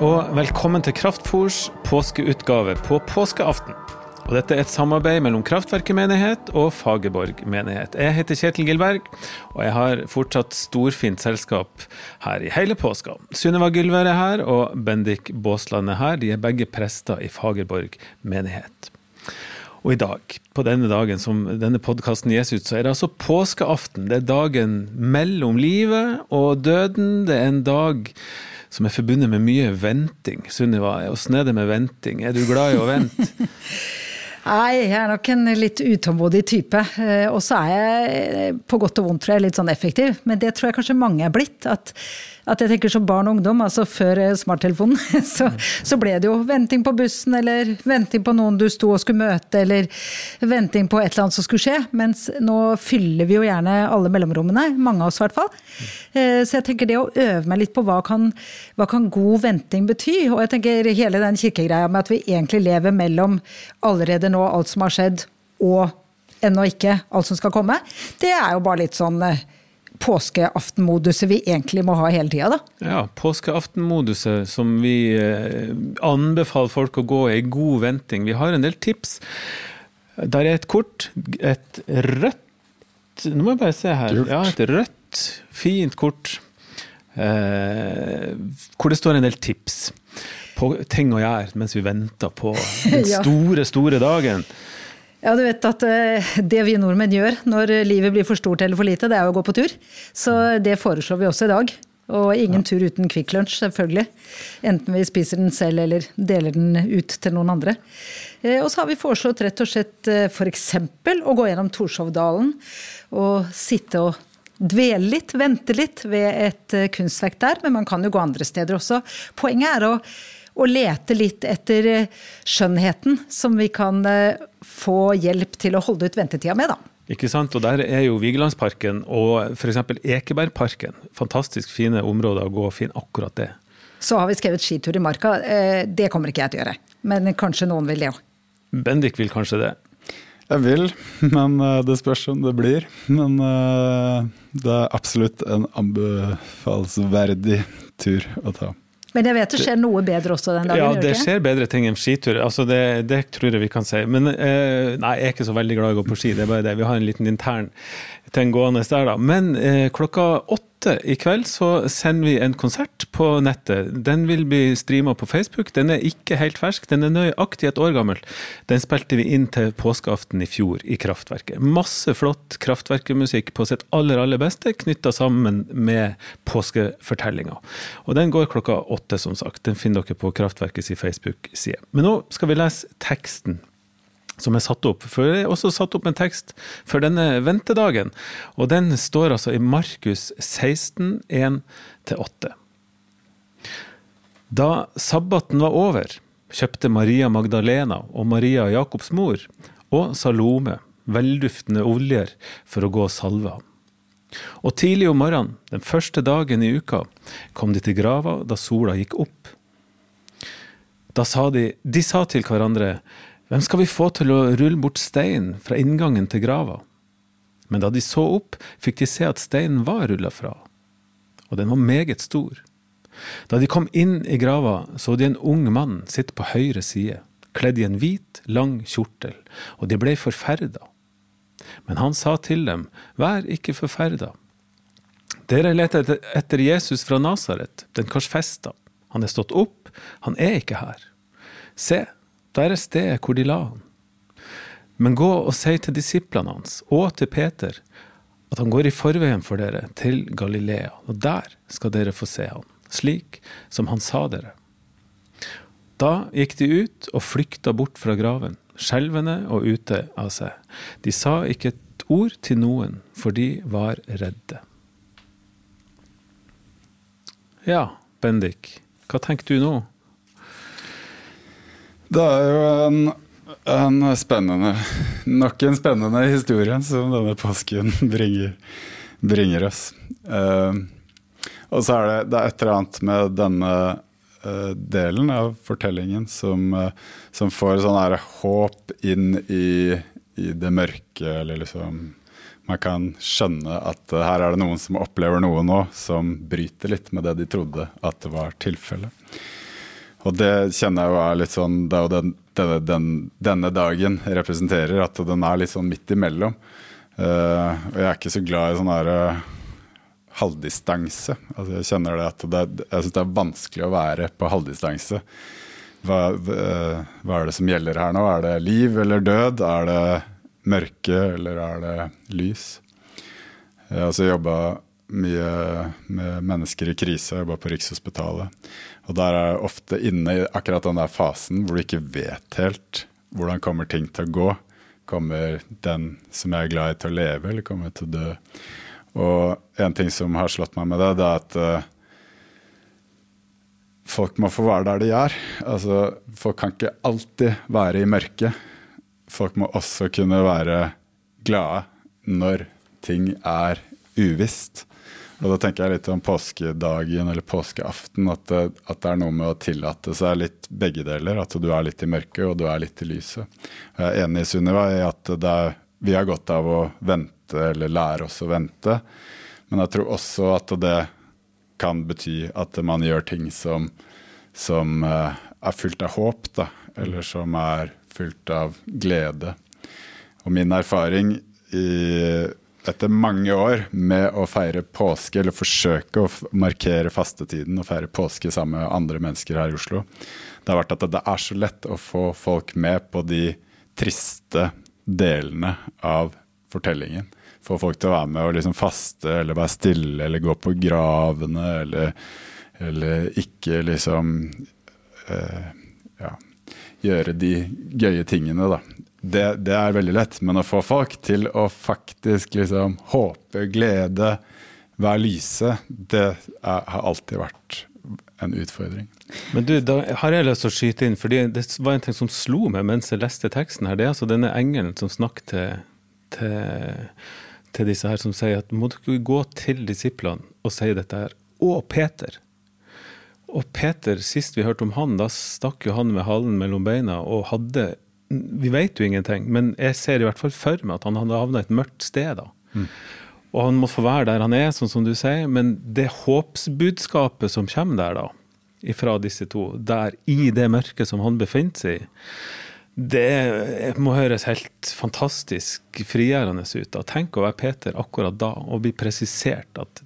og velkommen til Kraftfors påskeutgave på påskeaften. Og dette er et samarbeid mellom Kraftverket menighet og Fagerborg menighet. Jeg heter Kjetil Gilberg, og jeg har fortsatt storfint selskap her i hele påska. Sunniva Gylver er her, og Bendik Baasland er her. De er begge prester i Fagerborg menighet. Og i dag, på denne dagen som denne podkasten gis ut, så er det altså påskeaften. Det er dagen mellom livet og døden. Det er en dag som er forbundet med mye venting. Sunniva, åssen er det med venting? Er du glad i å vente? Nei, jeg er nok en litt utålmodig type. Eh, og så er jeg eh, på godt og vondt tror jeg litt sånn effektiv. Men det tror jeg kanskje mange er blitt. At, at jeg tenker som barn og ungdom, altså før eh, smarttelefonen, så, så, ble det jo venting på bussen, eller venting på noen du sto og skulle møte, eller venting på et eller annet som skulle skje. Mens nå fyller vi jo gjerne alle mellomrommene, mange av oss i hvert fall. Så jeg tenker det å øve meg litt på hva kan, hva kan god venting bety? Og jeg tenker hele den kirkegreia med at vi egentlig lever mellom allerede nå alt som har skjedd, og ennå ikke alt som skal komme, det er jo bare litt sånn eh, påskeaftenmoduset vi egentlig må ha hele tida, da. Ja, påskeaftenmoduset som vi eh, anbefaler folk å gå i god venting. Vi har en del tips. Der er et kort, et rødt Nå må jeg bare se her. Ja, et rødt, fint kort. Eh, hvor det står en del tips på ting å gjøre mens vi venter på den store, store dagen. Ja, du vet at eh, Det vi nordmenn gjør når livet blir for stort eller for lite, det er å gå på tur. Så det foreslår vi også i dag. Og ingen ja. tur uten Kvikk Lunsj, selvfølgelig. Enten vi spiser den selv eller deler den ut til noen andre. Eh, og så har vi foreslått rett og slett f.eks. å gå gjennom Torshovdalen og sitte og dvele litt, vente litt ved et kunstverk der. Men man kan jo gå andre steder også. Poenget er å og lete litt etter eh, skjønnheten som vi kan eh, få hjelp til å holde ut ventetida med, da. Ikke sant, og Der er jo Vigelandsparken og f.eks. Ekebergparken fantastisk fine områder å gå og finne akkurat det. Så har vi skrevet skitur i marka. Eh, det kommer ikke jeg til å gjøre. Men kanskje noen vil det òg. Bendik vil kanskje det? Jeg vil, men det spørs om det blir. Men det er absolutt en anbefalesverdig tur å ta. Men jeg vet det skjer noe bedre også den dagen? Ja, det skjer bedre ting enn skitur. Altså det, det, tror jeg vi kan si. Men eh, nei, jeg er ikke så veldig glad i å gå på ski, det er bare det. Vi har en liten intern ting gående der, da. Men eh, klokka åtte i kveld så sender vi en konsert på nettet. Den vil bli streama på Facebook. Den er ikke helt fersk, den er nøyaktig et år gammel. Den spilte vi inn til påskeaften i fjor i Kraftverket. Masse flott kraftverkemusikk på sitt aller, aller beste, knytta sammen med påskefortellinga. Og den går klokka åtte, som sagt. Den finner dere på Kraftverkets Facebook-side. Men nå skal vi lese teksten som er satt opp. For det er også satt opp en tekst for denne ventedagen. Og den står altså i Markus 16, 1-8. Da sabbaten var over, kjøpte Maria Magdalena og Maria Jakobs mor og Salome velduftende oljer for å gå og salve ham. Og tidlig om morgenen, den første dagen i uka, kom de til grava da sola gikk opp. Da sa de, de sa til hverandre, hvem skal vi få til å rulle bort steinen fra inngangen til grava? Men da de så opp, fikk de se at steinen var rulla fra, og den var meget stor. Da de kom inn i grava, så de en ung mann sitte på høyre side, kledd i en hvit, lang kjortel, og de ble forferda. Men han sa til dem, vær ikke forferda. Dere leter etter Jesus fra Nasaret, den korsfesta. Han er stått opp, han er ikke her. Se, der er stedet hvor de la han. Men gå og si til disiplene hans og til Peter at han går i forveien for dere til Galilea, og der skal dere få se han, slik som han sa dere. Da gikk de ut og flykta bort fra graven, skjelvende og ute av seg. De sa ikke et ord til noen, for de var redde. Ja, Bendik, hva tenker du nå? Det er jo en, en, spennende Nok en spennende historie som denne påsken bringer, bringer oss. Uh, og så er det, det er et eller annet med denne uh, delen av fortellingen som, uh, som får sånn her håp inn i, i, det mørke, eller liksom Man kan skjønne at her er det noen som opplever noe nå som bryter litt med det de trodde at det var tilfellet. Og det kjenner jeg jo er litt sånn Det er jo den, denne, den, denne dagen representerer, at den er litt sånn midt imellom. Uh, og jeg er ikke så glad i sånn her uh, halvdistanse. Altså jeg kjenner det at det, jeg syns det er vanskelig å være på halvdistanse. Hva, hva, er det som gjelder her nå? Er det liv eller død? Er det mørke eller er det lys? Jeg har også jobba mye med mennesker i krise. Jeg jobba på Rikshospitalet. Og der er jeg ofte inne i akkurat den der fasen hvor du ikke vet helt hvordan kommer ting til å gå. Kommer den som jeg er glad i til å leve, eller kommer til å dø? Og en ting som har slått meg med det, det er at uh, folk må få være der de er. Altså, folk kan ikke alltid være i mørket. Folk må også kunne være glade når ting er uvisst. Og da tenker jeg litt om påskedagen eller påskeaften, at det, at det, er noe med å tillate seg litt begge deler. At du er litt i mørket, og du er litt i lyset. Jeg er enig i Sunniva i at er, vi har godt av å vente, eller lære oss å vente. Men jeg tror også at det kan bety at man gjør ting som, som uh, er fylt av håp, da. Eller som er fylt av glede. Og min erfaring i etter mange år med å feire påske, eller forsøke å markere fastetiden og feire påske sammen med andre mennesker her i Oslo, det har vært at det er så lett å få folk med på de triste delene av fortellingen. Få folk til å være med og liksom faste eller være stille eller gå på gravene eller, eller ikke liksom uh, ja, gjøre de gøye tingene, da det, det, er veldig lett. Men å få folk til å faktisk liksom håpe, glede, være lyse, det er, har alltid vært en utfordring. Men du, da har jeg lyst til å skyte inn, fordi det var en ting som slo meg mens jeg leste teksten her. Det er altså denne engelen som snakker til, til, til disse her, som sier at må dere gå til disiplene og si dette her. Og Peter. Og Peter, sist vi hørte om han, da stakk jo han med halen mellom beina og hadde vi vet jo ingenting, men jeg ser i hvert fall for meg at han hadde havna et mørkt sted. da. Mm. Og han må få være der han er, sånn som du sier, men det håpsbudskapet som kommer der, da, ifra disse to, der i det mørket som han befinner seg i, det må høres helt fantastisk frigjørende ut. da. Tenk å være Peter akkurat da og bli presisert at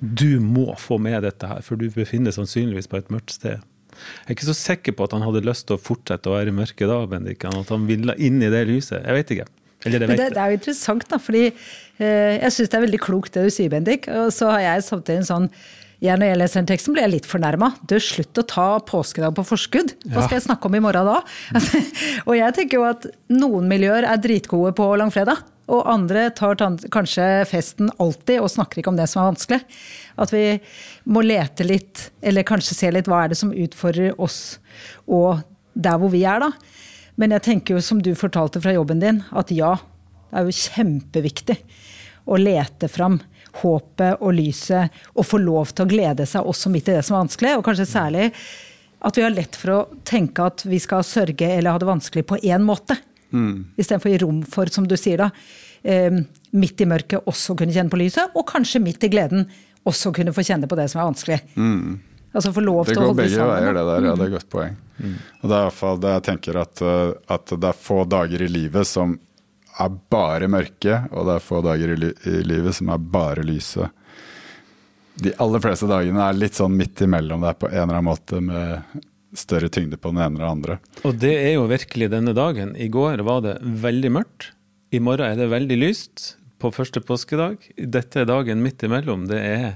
du må få med dette her, for du befinner sannsynligvis på et mørkt sted. Jeg er ikke så sikker på at han hadde lyst til å fortsette å være i mørket da, Bendik. At han ville inn i det lyset. Jeg vet ikke. Eller det, vet det, det er jo interessant, da, fordi eh, jeg syns det er veldig klokt det du sier, Bendik. Og så har jeg samtidig en sånn jeg, når jeg leser den teksten, blir jeg litt fornærma. Du, slutt å ta påskedag på forskudd! Hva skal jeg snakke om i morgen da? og jeg tenker jo at noen miljøer er dritgode på langfredag. Og andre tar kanskje festen alltid og snakker ikke om det som er vanskelig. At vi må lete litt, eller kanskje se litt hva er det som utfordrer oss og der hvor vi er, da. Men jeg tenker jo som du fortalte fra jobben din, at ja, det er jo kjempeviktig å lete fram håpet og lyset og få lov til å glede seg også midt i det som er vanskelig. Og kanskje særlig at vi har lett for å tenke at vi skal sørge eller ha det vanskelig på én måte. Mm. Istedenfor å gi rom for, som du sier da, eh, midt i mørket også kunne kjenne på lyset, og kanskje midt i gleden også kunne få kjenne på det som er vanskelig. Mm. Altså få lov til å holde sammen. Det går begge veier, det der. Ja, det er et godt poeng. Mm. Og det er iallfall det jeg tenker at, eh, at, det er få dager i livet som er bare mørke, og det er få dager i, li i livet som er bare lyse. De aller fleste dagene er litt sånn midt imellom der på en eller annen måte, med større tyngde på den ene eller andre. Og det er jo virkelig denne dagen. I går var det veldig mørkt. I morgen er det veldig lyst på første påskedag. Dette er dagen midt imellom. Det er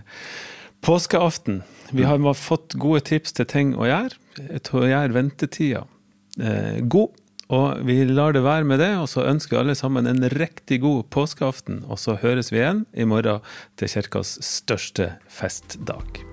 påskeaften. Vi har fått gode tips til ting å gjøre. Til å gjøre ventetida eh, god. Og vi lar det være med det, og så ønsker alle sammen en riktig god påskeaften. Og så høres vi igjen i morgen til kirkas største festdag.